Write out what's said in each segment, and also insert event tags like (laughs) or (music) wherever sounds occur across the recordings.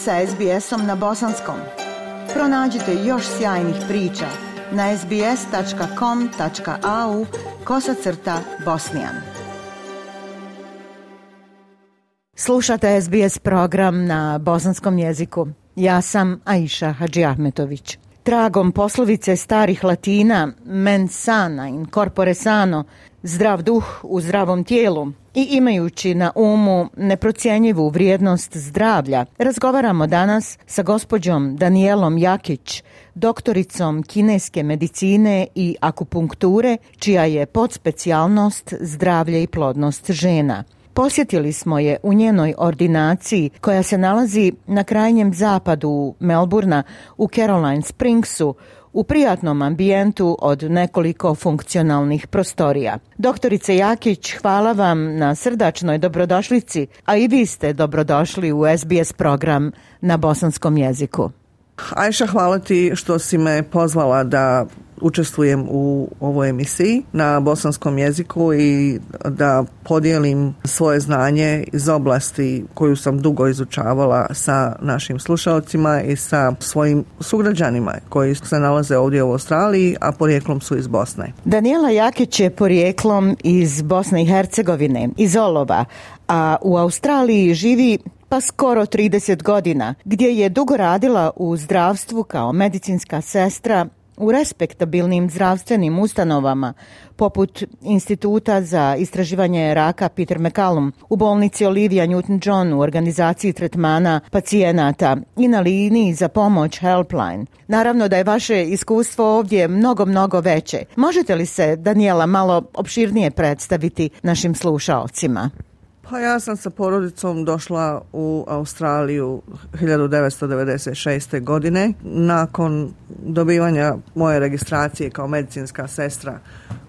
sa SBS-om na bosanskom. Pronađite još sjajnih priča na sbs.com.au kosacrta bosnijan. Slušate SBS program na bosanskom jeziku. Ja sam Aisha Hadži Ahmetović. Tragom poslovice starih latina mens sana in corpore sano, zdrav duh u zdravom tijelu i imajući na umu neprocjenjivu vrijednost zdravlja, razgovaramo danas sa gospođom Danielom Jakić, doktoricom kineske medicine i akupunkture, čija je podspecijalnost zdravlje i plodnost žena. Posjetili smo je u njenoj ordinaciji koja se nalazi na krajnjem zapadu Melburna u Caroline Springsu u prijatnom ambijentu od nekoliko funkcionalnih prostorija. Doktorice Jakić, hvala vam na srdačnoj dobrodošlici, a i vi ste dobrodošli u SBS program na bosanskom jeziku. Ajša, hvala ti što si me pozvala da učestvujem u ovoj emisiji na bosanskom jeziku i da podijelim svoje znanje iz oblasti koju sam dugo izučavala sa našim slušalcima i sa svojim sugrađanima koji se nalaze ovdje u Australiji, a porijeklom su iz Bosne. Daniela Jakić je porijeklom iz Bosne i Hercegovine, iz Olova, a u Australiji živi pa skoro 30 godina, gdje je dugo radila u zdravstvu kao medicinska sestra u respektabilnim zdravstvenim ustanovama, poput Instituta za istraživanje raka Peter McCallum, u bolnici Olivia Newton-John u organizaciji tretmana pacijenata i na liniji za pomoć Helpline. Naravno da je vaše iskustvo ovdje mnogo, mnogo veće. Možete li se, Daniela, malo opširnije predstaviti našim slušaocima? Pa ja sam sa porodicom došla u Australiju 1996. godine nakon dobivanja moje registracije kao medicinska sestra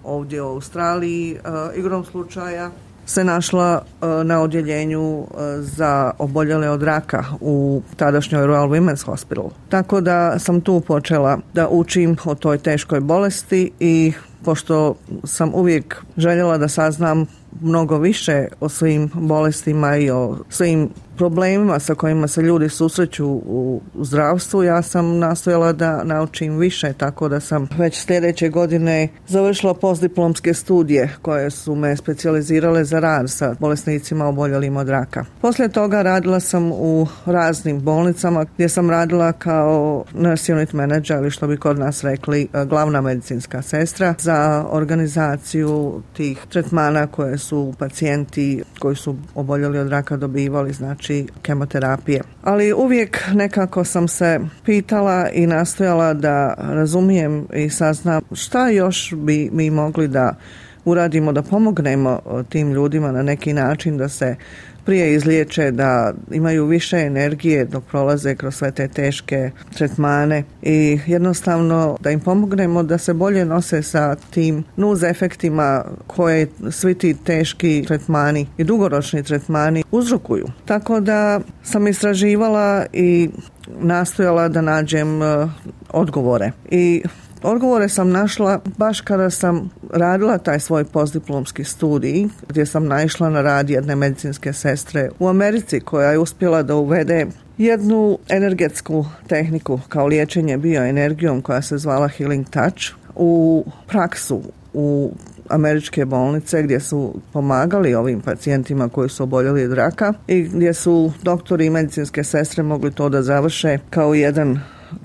ovdje u Australiji. Eh, igrom slučaja se našla eh, na odjeljenju eh, za oboljele od raka u tadašnjoj Royal Women's Hospital. Tako da sam tu počela da učim o toj teškoj bolesti i pošto sam uvijek željela da saznam mnogo više o svim bolestima i o svim problemima sa kojima se ljudi susreću u zdravstvu ja sam nastojala da naučim više tako da sam već sljedeće godine završila postdiplomske studije koje su me specijalizirale za rad sa bolesnicima oboljelim od raka. Poslije toga radila sam u raznim bolnicama gdje sam radila kao nurse unit manager ili što bi kod nas rekli e, glavna medicinska sestra za organizaciju tih tretmana koje su pacijenti koji su oboljeli od raka dobivali znači Znači, kemoterapije. Ali uvijek nekako sam se pitala i nastojala da razumijem i saznam šta još bi mi mogli da uradimo da pomognemo e, tim ljudima na neki način da se prije izliječe, da imaju više energije dok prolaze kroz sve te teške tretmane i jednostavno da im pomognemo da se bolje nose sa tim nuz efektima koje svi ti teški tretmani i dugoročni tretmani uzrokuju. Tako da sam istraživala i nastojala da nađem e, odgovore. I odgovore sam našla baš kada sam radila taj svoj postdiplomski studij gdje sam naišla na rad jedne medicinske sestre u Americi koja je uspjela da uvede jednu energetsku tehniku kao liječenje bioenergijom koja se zvala Healing Touch u praksu u američke bolnice gdje su pomagali ovim pacijentima koji su oboljeli od raka i gdje su doktori i medicinske sestre mogli to da završe kao jedan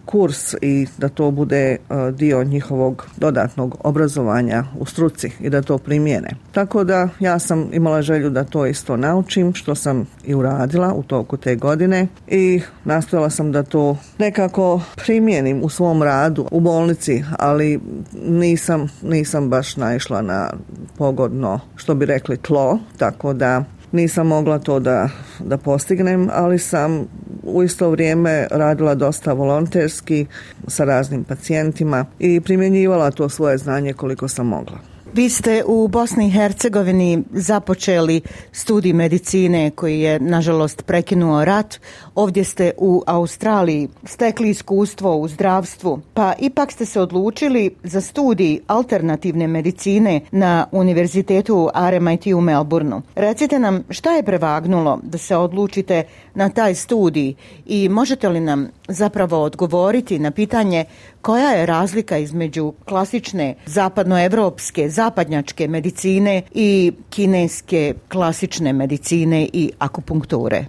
kurs i da to bude e, dio njihovog dodatnog obrazovanja u struci i da to primijene. Tako da ja sam imala želju da to isto naučim, što sam i uradila u toku te godine i nastojala sam da to nekako primijenim u svom radu u bolnici, ali nisam, nisam baš naišla na pogodno, što bi rekli, tlo, tako da nisam mogla to da, da postignem, ali sam u isto vrijeme radila dosta volonterski sa raznim pacijentima i primjenjivala to svoje znanje koliko sam mogla. Vi ste u Bosni i Hercegovini započeli studij medicine koji je nažalost prekinuo rat ovdje ste u Australiji stekli iskustvo u zdravstvu, pa ipak ste se odlučili za studij alternativne medicine na Univerzitetu RMIT u Melbourneu. Recite nam šta je prevagnulo da se odlučite na taj studij i možete li nam zapravo odgovoriti na pitanje koja je razlika između klasične zapadnoevropske, zapadnjačke medicine i kineske klasične medicine i akupunkture?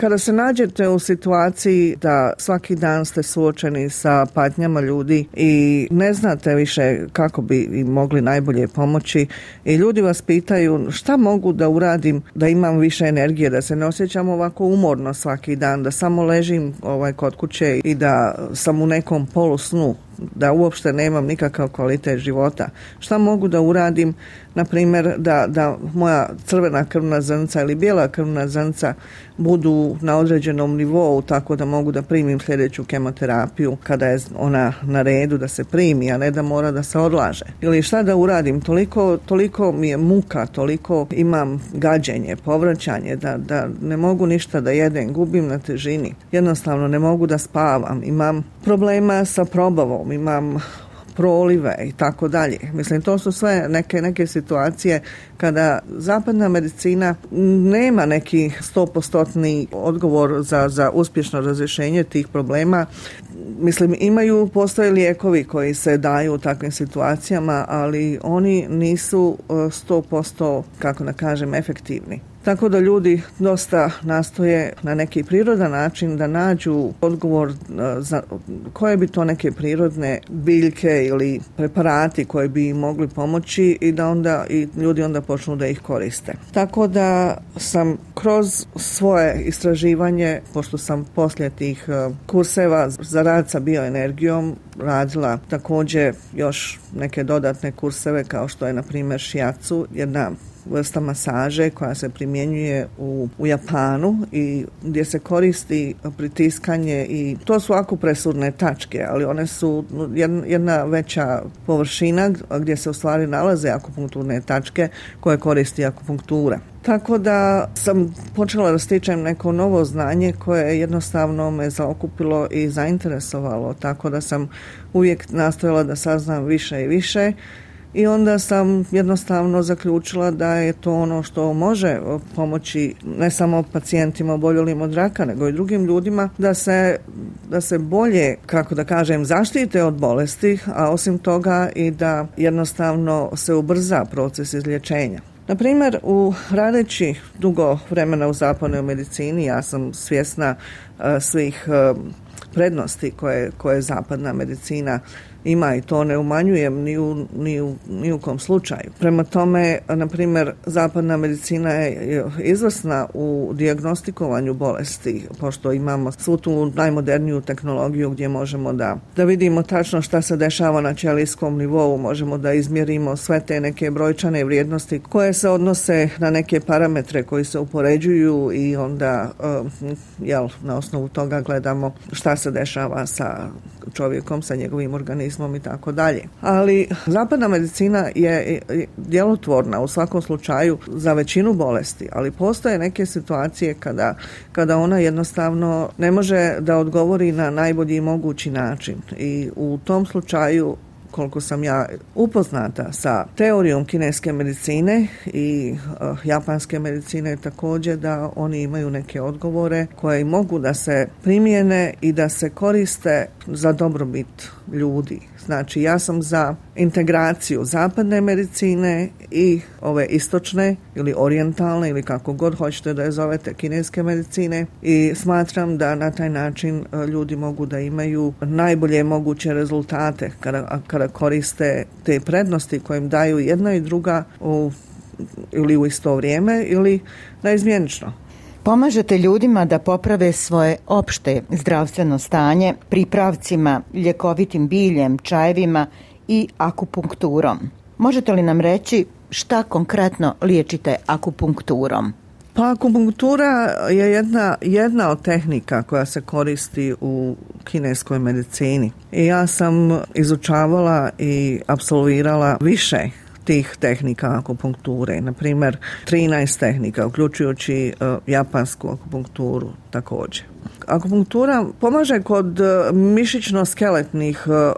Kada se nađete u situaciji da svaki dan ste suočeni sa patnjama ljudi i ne znate više kako bi im mogli najbolje pomoći i ljudi vas pitaju šta mogu da uradim da imam više energije, da se ne osjećam ovako umorno svaki dan, da samo ležim ovaj, kod kuće i da sam u nekom polusnu da uopšte nemam nikakav kvalitet života. Šta mogu da uradim, na primjer, da, da moja crvena krvna zrnca ili bijela krvna zrnca budu na određenom nivou tako da mogu da primim sljedeću kemoterapiju kada je ona na redu da se primi, a ne da mora da se odlaže. Ili šta da uradim, toliko, toliko mi je muka, toliko imam gađenje, povraćanje, da, da ne mogu ništa da jedem, gubim na težini. Jednostavno ne mogu da spavam, imam problema sa probavom, imam prolive i tako dalje. Mislim, to su sve neke, neke situacije kada zapadna medicina nema neki stopostotni odgovor za, za uspješno razrješenje tih problema. Mislim, imaju, postoje lijekovi koji se daju u takvim situacijama, ali oni nisu e, posto kako da kažem, efektivni. Tako da ljudi dosta nastoje na neki prirodan način da nađu odgovor e, za koje bi to neke prirodne biljke ili preparati koji bi im mogli pomoći i da onda i ljudi onda počnu da ih koriste. Tako da sam kroz svoje istraživanje, pošto sam poslije tih e, kurseva za rad sa bioenergijom radila također još neke dodatne kurseve kao što je na primjer šijacu, jedna vrsta masaže koja se primjenjuje u, u Japanu i gdje se koristi pritiskanje i to su akupresurne tačke, ali one su jedna veća površina gdje se u stvari nalaze akupunkturne tačke koje koristi akupunktura. Tako da sam počela da stičem neko novo znanje koje jednostavno me zaokupilo i zainteresovalo, tako da sam uvijek nastojala da saznam više i više i onda sam jednostavno zaključila da je to ono što može pomoći ne samo pacijentima oboljelim od raka nego i drugim ljudima da se, da se bolje kako da kažem zaštite od bolesti a osim toga i da jednostavno se ubrza proces izlječenja na primjer, u radeći dugo vremena u zapadnoj medicini, ja sam svjesna e, svih e, prednosti koje, koje zapadna medicina ima i to ne umanjujem ni u, ni u, kom slučaju. Prema tome, na primjer, zapadna medicina je izvrsna u dijagnostikovanju bolesti, pošto imamo svu tu najmoderniju tehnologiju gdje možemo da, da vidimo tačno šta se dešava na ćelijskom nivou, možemo da izmjerimo sve te neke brojčane vrijednosti koje se odnose na neke parametre koji se upoređuju i onda eh, jel, na osnovu toga gledamo šta se dešava sa čovjekom, sa njegovim organizmom organizmom i tako dalje. Ali zapadna medicina je djelotvorna u svakom slučaju za većinu bolesti, ali postoje neke situacije kada, kada ona jednostavno ne može da odgovori na najbolji mogući način i u tom slučaju koliko sam ja upoznata sa teorijom kineske medicine i eh, japanske medicine također da oni imaju neke odgovore koje mogu da se primijene i da se koriste za dobrobit ljudi. Znači ja sam za integraciju zapadne medicine i ove istočne ili orijentalne ili kako god hoćete da je zovete kineske medicine i smatram da na taj način eh, ljudi mogu da imaju najbolje moguće rezultate kada koriste te prednosti koje im daju jedna i druga u, ili u isto vrijeme ili naizmjenično. Pomažete ljudima da poprave svoje opšte zdravstveno stanje pripravcima, ljekovitim biljem, čajevima i akupunkturom. Možete li nam reći šta konkretno liječite akupunkturom? Pa akupunktura je jedna, jedna od tehnika koja se koristi u kineskoj medicini. I ja sam izučavala i absolvirala više tih tehnika akupunkture. primjer 13 tehnika, uključujući e, japansku akupunkturu također. Akupunktura pomaže kod e, mišićno-skeletnih e,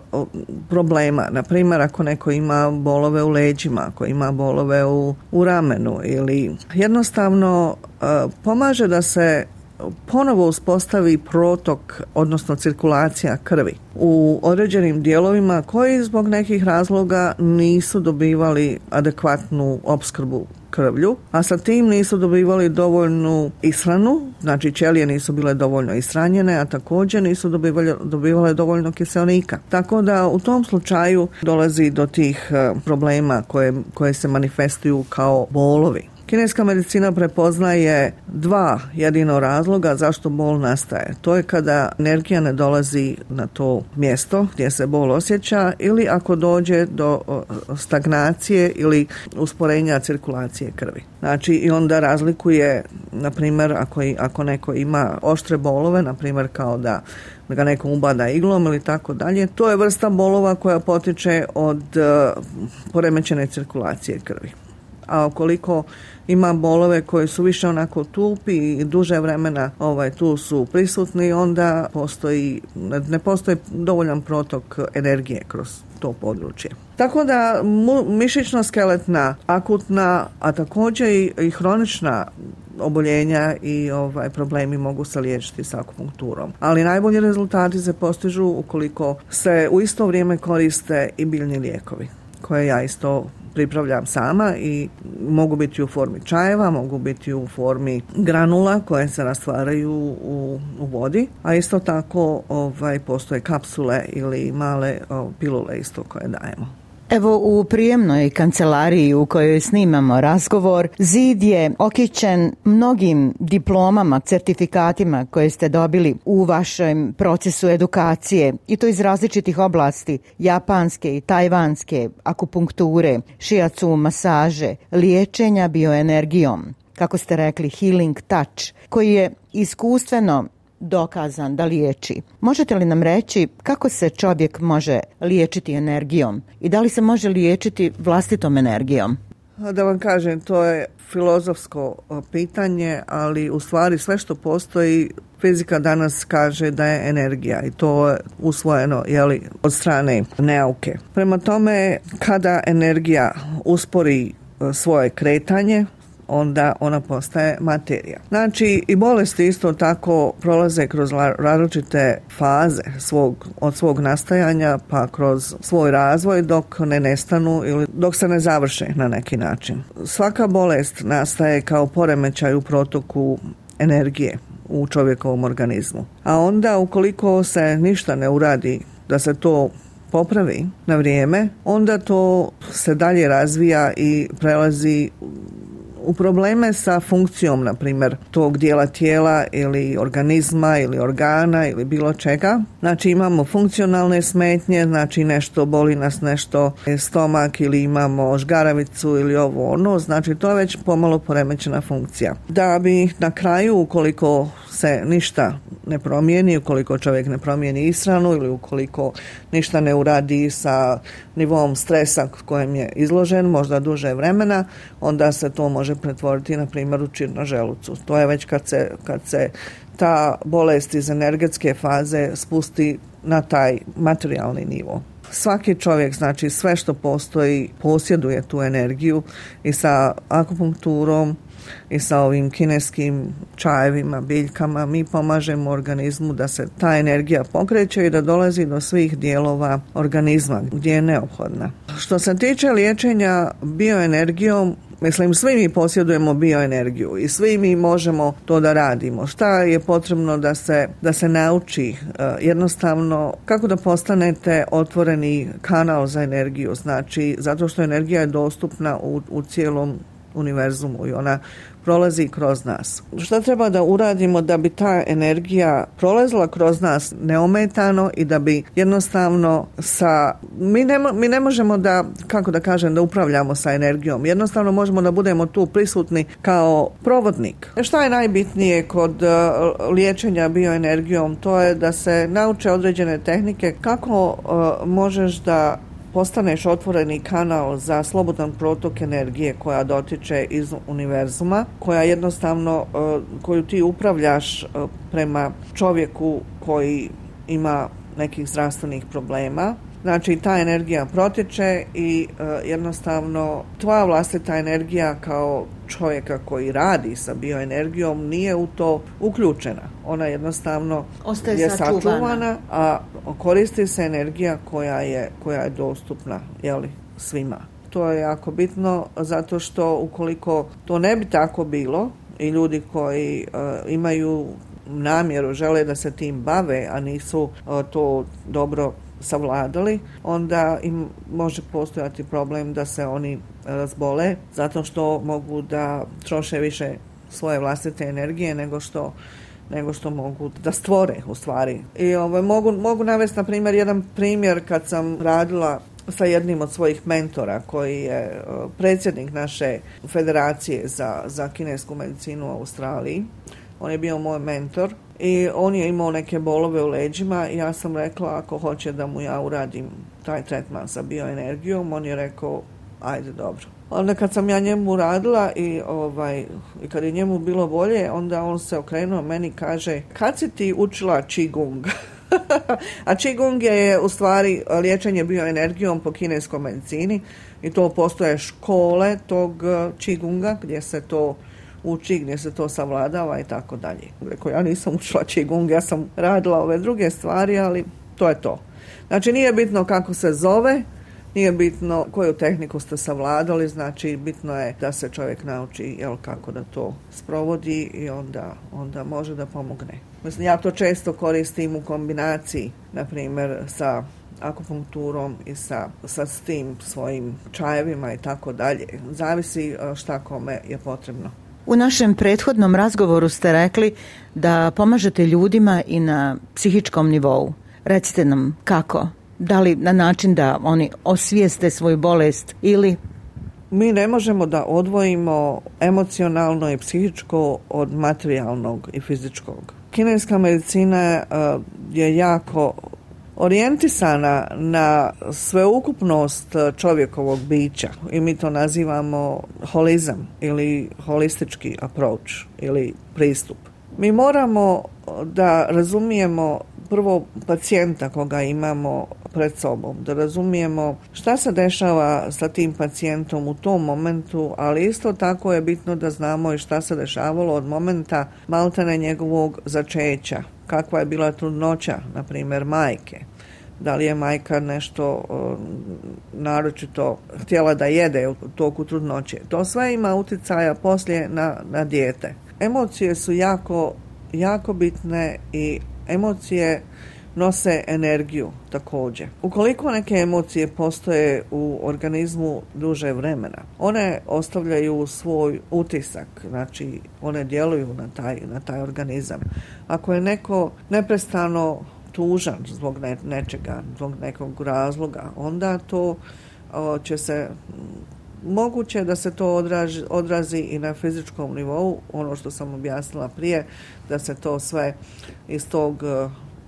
problema. Na primjer, ako neko ima bolove u leđima, ako ima bolove u, u ramenu ili jednostavno pomaže da se ponovo uspostavi protok, odnosno cirkulacija krvi u određenim dijelovima koji zbog nekih razloga nisu dobivali adekvatnu opskrbu krvlju, a sa tim nisu dobivali dovoljnu isranu, znači ćelije nisu bile dovoljno isranjene, a također nisu dobivali, dobivale dovoljno kiselnika. Tako da u tom slučaju dolazi do tih e, problema koje, koje se manifestuju kao bolovi. Kineska medicina prepoznaje dva jedino razloga zašto bol nastaje. To je kada energija ne dolazi na to mjesto gdje se bol osjeća ili ako dođe do stagnacije ili usporenja cirkulacije krvi. Znači i onda razlikuje, na primjer, ako, ako neko ima oštre bolove, na primjer kao da ga neko ubada iglom ili tako dalje. To je vrsta bolova koja potiče od e, poremećene cirkulacije krvi a ukoliko ima bolove koji su više onako tupi i duže vremena ovaj, tu su prisutni, onda postoji, ne postoji dovoljan protok energije kroz to područje. Tako da mišićno-skeletna, akutna, a također i hronična oboljenja i ovaj problemi mogu se liječiti sa akupunkturom. Ali najbolji rezultati se postižu ukoliko se u isto vrijeme koriste i biljni lijekovi koje ja isto pripravljam sama i mogu biti u formi čajeva, mogu biti u formi granula koje se rastvaraju u, vodi, a isto tako ovaj, postoje kapsule ili male pilule isto koje dajemo. Evo u prijemnoj kancelariji u kojoj snimamo razgovor, zid je okićen mnogim diplomama, certifikatima koje ste dobili u vašem procesu edukacije i to iz različitih oblasti, japanske i tajvanske, akupunkture, šijacu masaže, liječenja bioenergijom kako ste rekli, healing touch, koji je iskustveno dokazan da liječi. Možete li nam reći kako se čovjek može liječiti energijom i da li se može liječiti vlastitom energijom? Da vam kažem, to je filozofsko pitanje, ali u stvari sve što postoji fizika danas kaže da je energija i to je usvojeno jeli, od strane neauke. Prema tome, kada energija uspori svoje kretanje, onda ona postaje materija. Znači i bolesti isto tako prolaze kroz različite faze svog, od svog nastajanja pa kroz svoj razvoj dok ne nestanu ili dok se ne završe na neki način. Svaka bolest nastaje kao poremećaj u protoku energije u čovjekovom organizmu. A onda ukoliko se ništa ne uradi da se to popravi na vrijeme, onda to se dalje razvija i prelazi u probleme sa funkcijom, na primjer, tog dijela tijela ili organizma ili organa ili bilo čega. Znači imamo funkcionalne smetnje, znači nešto boli nas nešto stomak ili imamo žgaravicu ili ovo ono, znači to je već pomalo poremećena funkcija. Da bi na kraju, ukoliko se ništa ne promijeni, ukoliko čovjek ne promijeni ishranu ili ukoliko ništa ne uradi sa nivom stresa kojem je izložen, možda duže vremena, onda se to može pretvoriti na primjer u čirno želucu. To je već kad se, kad se ta bolest iz energetske faze spusti na taj materijalni nivo. Svaki čovjek, znači sve što postoji, posjeduje tu energiju i sa akupunkturom i sa ovim kineskim čajevima, biljkama, mi pomažemo organizmu da se ta energija pokreće i da dolazi do svih dijelova organizma gdje je neophodna. Što se tiče liječenja bioenergijom, Mislim, svi mi posjedujemo bioenergiju i svi mi možemo to da radimo. Šta je potrebno da se, da se nauči e, jednostavno kako da postanete otvoreni kanal za energiju, znači zato što energija je dostupna u, u cijelom univerzumu i ona prolazi kroz nas. Šta treba da uradimo da bi ta energija prolazila kroz nas neometano i da bi jednostavno sa... Mi ne, mi ne možemo da, kako da kažem, da upravljamo sa energijom. Jednostavno možemo da budemo tu prisutni kao provodnik. Šta je najbitnije kod e, liječenja bioenergijom? To je da se nauče određene tehnike kako e, možeš da postaneš otvoreni kanal za slobodan protok energije koja dotiče iz univerzuma, koja jednostavno, e, koju ti upravljaš e, prema čovjeku koji ima nekih zdravstvenih problema. Znači, ta energija protiče i e, jednostavno tvoja vlastita energija kao čovjeka koji radi sa bioenergijom nije u to uključena. Ona jednostavno Ostaje je sačuvana, a koristi se energija koja je, koja je dostupna jeli, svima. To je jako bitno zato što ukoliko to ne bi tako bilo i ljudi koji e, imaju namjeru, žele da se tim bave, a nisu e, to dobro savladali, onda im može postojati problem da se oni razbole zato što mogu da troše više svoje vlastite energije nego što nego što mogu da stvore u stvari. I ovo, ovaj, mogu, mogu navesti na primjer jedan primjer kad sam radila sa jednim od svojih mentora koji je e, predsjednik naše federacije za, za kinesku medicinu u Australiji. On je bio moj mentor i on je imao neke bolove u leđima i ja sam rekla ako hoće da mu ja uradim taj tretman sa bioenergijom, on je rekao ajde dobro. Onda kad sam ja njemu radila i, ovaj, i kad je njemu bilo bolje, onda on se okrenuo meni i kaže kad si ti učila Qigong? (laughs) A Qigong je u stvari liječenje bioenergijom po kineskoj medicini i to postoje škole tog eh, Qigonga gdje se to uči gdje se to savladava i tako dalje. ja nisam učila Qigong, ja sam radila ove druge stvari, ali to je to. Znači nije bitno kako se zove, nije bitno koju tehniku ste savladali, znači bitno je da se čovjek nauči jel, kako da to sprovodi i onda, onda može da pomogne. Mislim, ja to često koristim u kombinaciji, na primjer, sa akupunkturom i sa, sa tim svojim čajevima i tako dalje. Zavisi e, šta kome je potrebno. U našem prethodnom razgovoru ste rekli da pomažete ljudima i na psihičkom nivou. Recite nam kako? Da li na način da oni osvijeste svoju bolest ili mi ne možemo da odvojimo emocionalno i psihičko od materijalnog i fizičkog. Kineska medicina eh, je jako orijentisana na sveukupnost e, čovjekovog bića i mi to nazivamo holizam ili holistički approach ili pristup. Mi moramo e, da razumijemo prvo pacijenta koga imamo pred sobom, da razumijemo šta se dešava sa tim pacijentom u tom momentu, ali isto tako je bitno da znamo i šta se dešavalo od momenta maltene njegovog začeća kakva je bila trudnoća, na primjer majke. Da li je majka nešto naročito htjela da jede u toku trudnoće. To sve ima utjecaja poslije na, na dijete. Emocije su jako, jako bitne i emocije nose energiju također. Ukoliko neke emocije postoje u organizmu duže vremena, one ostavljaju svoj utisak, znači one djeluju na taj, na taj organizam. Ako je neko neprestano tužan zbog ne, nečega, zbog nekog razloga, onda to će se moguće da se to odrazi i na fizičkom nivou, ono što sam objasnila prije, da se to sve iz tog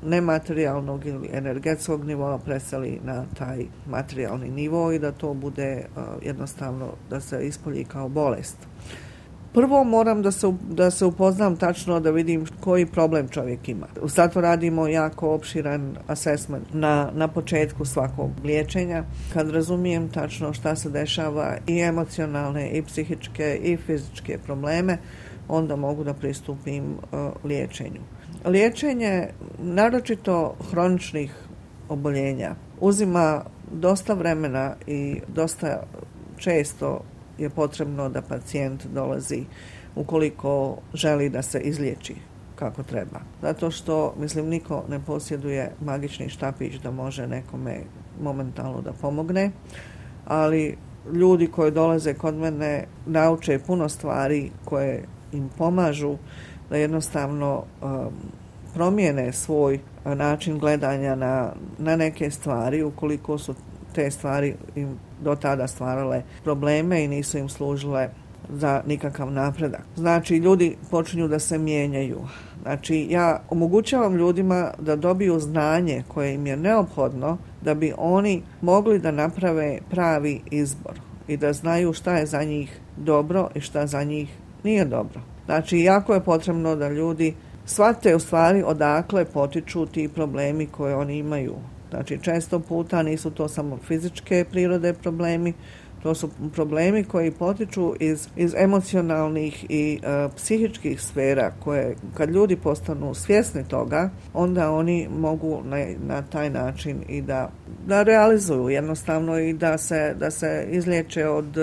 nematerijalnog ili energetskog nivoa preseli na taj materijalni nivo i da to bude e, jednostavno da se ispolji kao bolest. Prvo moram da se, da se upoznam tačno da vidim koji problem čovjek ima. Zato radimo jako opširan assessment na, na početku svakog liječenja. Kad razumijem tačno šta se dešava i emocionalne i psihičke i fizičke probleme, onda mogu da pristupim e, liječenju. Liječenje naročito hroničnih oboljenja uzima dosta vremena i dosta često je potrebno da pacijent dolazi ukoliko želi da se izliječi kako treba. Zato što, mislim, niko ne posjeduje magični štapić da može nekome momentalno da pomogne, ali ljudi koji dolaze kod mene nauče puno stvari koje im pomažu da jednostavno um, promijene svoj uh, način gledanja na, na neke stvari ukoliko su te stvari im do tada stvarale probleme i nisu im služile za nikakav napredak. Znači, ljudi počinju da se mijenjaju. Znači, ja omogućavam ljudima da dobiju znanje koje im je neophodno da bi oni mogli da naprave pravi izbor i da znaju šta je za njih dobro i šta za njih nije dobro. Znači, jako je potrebno da ljudi shvate u stvari odakle potiču ti problemi koje oni imaju. Znači, često puta nisu to samo fizičke prirode problemi, to su problemi koji potiču iz, iz emocionalnih i e, psihičkih sfera koje kad ljudi postanu svjesni toga, onda oni mogu na, na taj način i da, da realizuju jednostavno i da se, da se izliječe od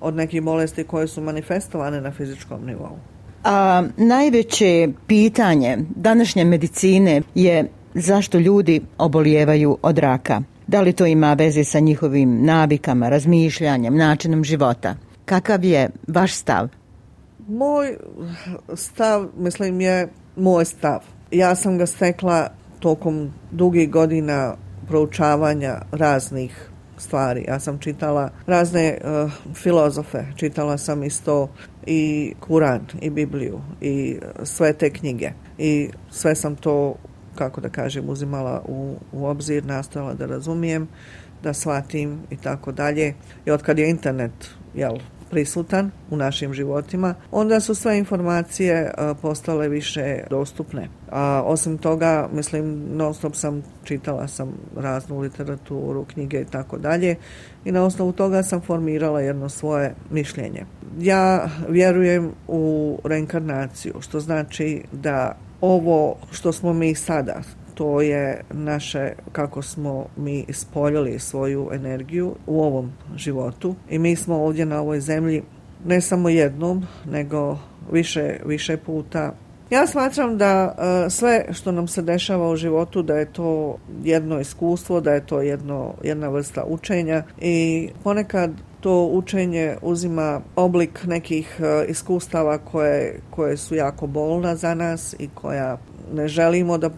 od nekih bolesti koje su manifestovane na fizičkom nivou. A najveće pitanje današnje medicine je zašto ljudi obolijevaju od raka. Da li to ima veze sa njihovim navikama, razmišljanjem, načinom života? Kakav je vaš stav? Moj stav, mislim, je moj stav. Ja sam ga stekla tokom dugih godina proučavanja raznih stvari. Ja sam čitala razne eh, filozofe, čitala sam isto i Kuran i Bibliju i eh, sve te knjige i sve sam to kako da kažem uzimala u, u obzir, nastojala da razumijem, da shvatim i tako dalje. I otkad je internet jel, prisutan u našim životima, onda su sve informacije e, postale više dostupne. A osim toga, mislim, non stop sam čitala sam raznu literaturu, knjige i tako dalje i na osnovu toga sam formirala jedno svoje mišljenje. Ja vjerujem u reinkarnaciju, što znači da ovo što smo mi sada, to je naše kako smo mi ispoljili svoju energiju u ovom životu i mi smo ovdje na ovoj zemlji ne samo jednom nego više više puta ja smatram da e, sve što nam se dešava u životu da je to jedno iskustvo, da je to jedno, jedna vrsta učenja i ponekad to učenje uzima oblik nekih e, iskustava koje, koje su jako bolna za nas i koja ne želimo da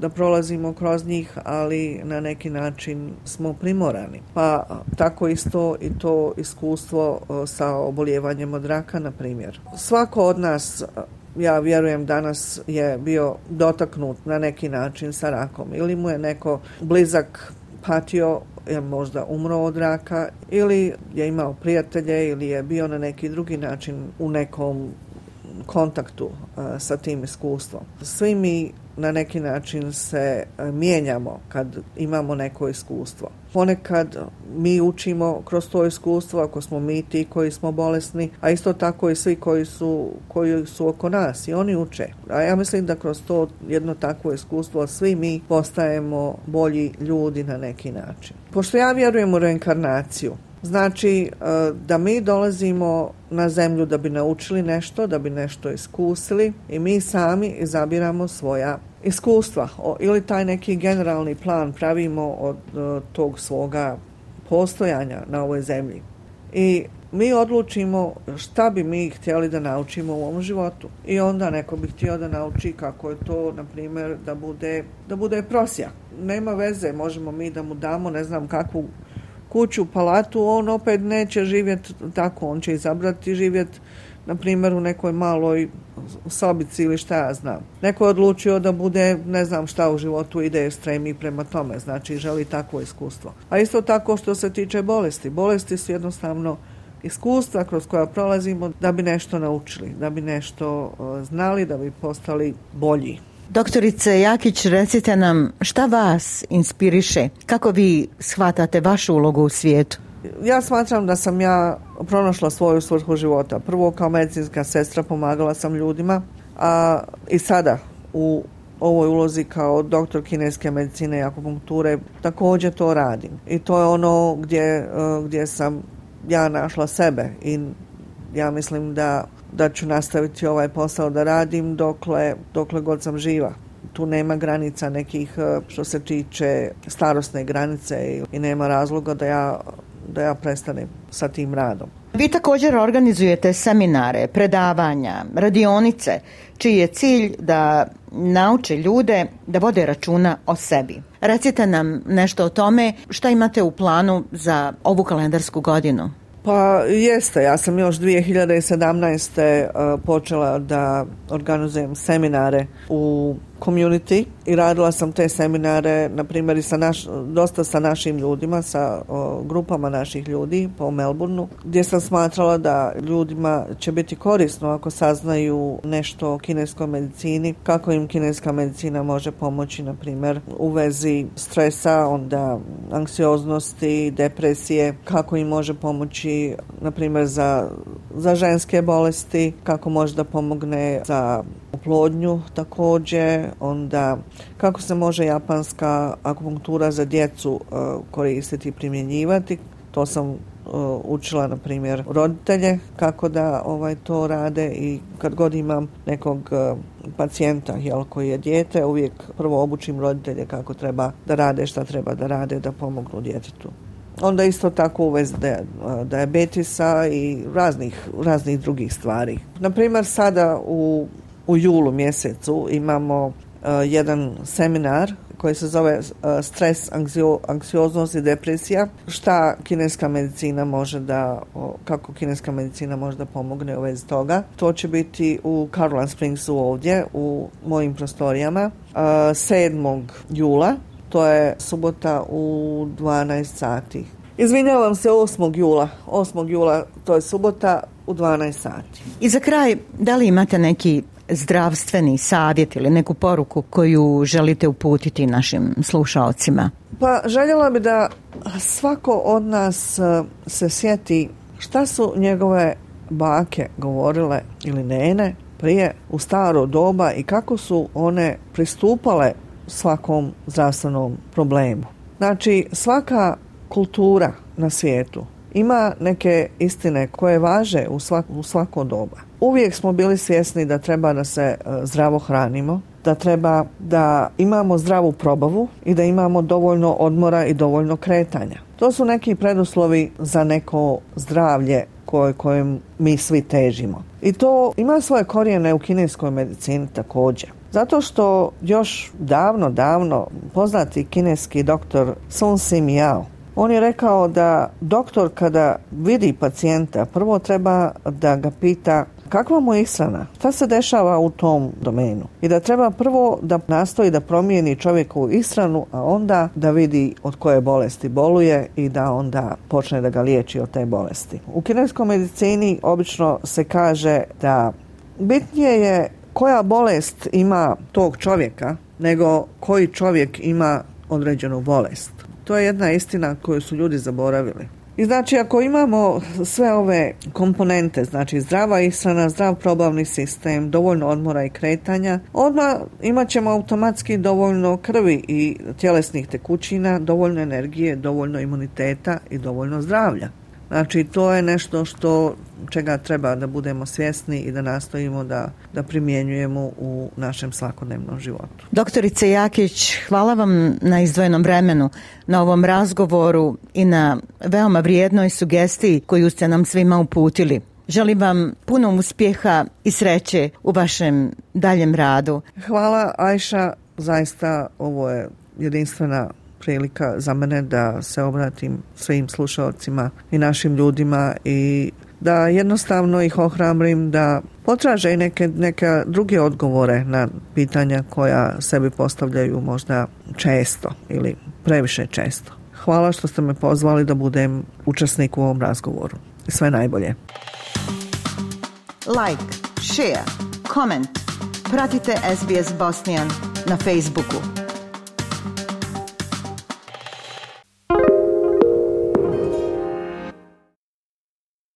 da prolazimo kroz njih, ali na neki način smo primorani. Pa tako isto i to iskustvo sa oboljevanjem od raka, na primjer. Svako od nas e, ja vjerujem danas je bio dotaknut na neki način sa rakom ili mu je neko blizak patio je možda umro od raka ili je imao prijatelje ili je bio na neki drugi način u nekom kontaktu e, sa tim iskustvom. Svi mi na neki način se e, mijenjamo kad imamo neko iskustvo. Ponekad mi učimo kroz to iskustvo ako smo mi ti koji smo bolesni, a isto tako i svi koji su, koji su oko nas i oni uče. A ja mislim da kroz to jedno takvo iskustvo svi mi postajemo bolji ljudi na neki način. Pošto ja vjerujem u reinkarnaciju, Znači e, da mi dolazimo na zemlju da bi naučili nešto, da bi nešto iskusili i mi sami izabiramo svoja iskustva ili taj neki generalni plan pravimo od e, tog svoga postojanja na ovoj zemlji. I mi odlučimo šta bi mi htjeli da naučimo u ovom životu. I onda neko bi htio da nauči kako je to, na primjer, da bude, da bude prosjak. Nema veze, možemo mi da mu damo ne znam kakvu kuću, palatu, on opet neće živjeti tako, on će izabrati živjeti na primjer u nekoj maloj sobici ili šta ja znam. Neko je odlučio da bude, ne znam šta u životu ide stremi prema tome, znači želi takvo iskustvo. A isto tako što se tiče bolesti, bolesti su jednostavno iskustva kroz koja prolazimo da bi nešto naučili, da bi nešto e, znali, da bi postali bolji. Doktorice Jakić, recite nam šta vas inspiriše? Kako vi shvatate vašu ulogu u svijetu? Ja smatram da sam ja pronašla svoju svrhu života. Prvo kao medicinska sestra pomagala sam ljudima, a i sada u ovoj ulozi kao doktor kineske medicine i akupunkture također to radim. I to je ono gdje, e, gdje sam ja našla sebe i ja mislim da da ću nastaviti ovaj posao da radim dokle, dokle god sam živa. Tu nema granica nekih e, što se tiče starosne granice i nema razloga da ja, da ja prestanem sa tim radom. Vi također organizujete seminare, predavanja, radionice, čiji je cilj da nauče ljude da vode računa o sebi. Recite nam nešto o tome šta imate u planu za ovu kalendarsku godinu. Pa jeste, ja sam još 2017. E, počela da organizujem seminare u community i radila sam te seminare, na primjer, i sa naš, dosta sa našim ljudima, sa grupama naših ljudi po Melbourneu, gdje sam smatrala da ljudima će biti korisno ako saznaju nešto o kineskoj medicini, kako im kineska medicina može pomoći, na primjer, u vezi stresa, onda anksioznosti, depresije, kako im može pomoći, na primjer, za, za ženske bolesti, kako može da pomogne za oplodnju također, onda kako se može japanska akupunktura za djecu e, koristiti i primjenjivati. To sam e, učila, na primjer, roditelje kako da ovaj to rade i kad god imam nekog e, pacijenta jel, koji je dijete, uvijek prvo obučim roditelje kako treba da rade, šta treba da rade, da pomognu djetetu. Onda isto tako uvez diabetisa i raznih, raznih drugih stvari. primjer sada u u julu mjesecu imamo e, jedan seminar koji se zove e, stres, anksio, anksioznost i depresija. Šta kineska medicina može da, kako kineska medicina može da pomogne u vezi toga. To će biti u Carolan Springsu ovdje, u mojim prostorijama, uh, e, 7. jula. To je subota u 12 sati. Izvinjavam se 8. jula. 8. jula, to je subota u 12 sati. I za kraj, da li imate neki zdravstveni savjet ili neku poruku koju želite uputiti našim slušaocima? Pa željela bi da svako od nas e, se sjeti šta su njegove bake govorile ili nene prije u staro doba i kako su one pristupale svakom zdravstvenom problemu. Znači svaka kultura na svijetu ima neke istine koje važe u svako, u doba. Uvijek smo bili svjesni da treba da se e, zdravo hranimo, da treba da imamo zdravu probavu i da imamo dovoljno odmora i dovoljno kretanja. To su neki preduslovi za neko zdravlje koje, kojem mi svi težimo. I to ima svoje korijene u kineskoj medicini također. Zato što još davno, davno poznati kineski doktor Sun Sim Yao on je rekao da doktor kada vidi pacijenta prvo treba da ga pita kakva mu je ishrana, šta se dešava u tom domenu i da treba prvo da nastoji da promijeni čovjeku ishranu, a onda da vidi od koje bolesti boluje i da onda počne da ga liječi od te bolesti. U kineskoj medicini obično se kaže da bitnije je koja bolest ima tog čovjeka nego koji čovjek ima određenu bolest. To je jedna istina koju su ljudi zaboravili. I znači ako imamo sve ove komponente, znači zdrava ishrana, zdrav probavni sistem, dovoljno odmora i kretanja, odmah imat ćemo automatski dovoljno krvi i tjelesnih tekućina, dovoljno energije, dovoljno imuniteta i dovoljno zdravlja. Znači, to je nešto što čega treba da budemo svjesni i da nastojimo da, da primjenjujemo u našem svakodnevnom životu. Doktorice Jakić, hvala vam na izdvojenom vremenu, na ovom razgovoru i na veoma vrijednoj sugestiji koju ste nam svima uputili. Želim vam puno uspjeha i sreće u vašem daljem radu. Hvala Ajša, zaista ovo je jedinstvena prilika za mene da se obratim svim slušalcima i našim ljudima i da jednostavno ih ohrabrim da potraže i neke, druge odgovore na pitanja koja sebi postavljaju možda često ili previše često. Hvala što ste me pozvali da budem učesnik u ovom razgovoru. Sve najbolje. Like, share, comment. Pratite SBS Bosnian na Facebooku.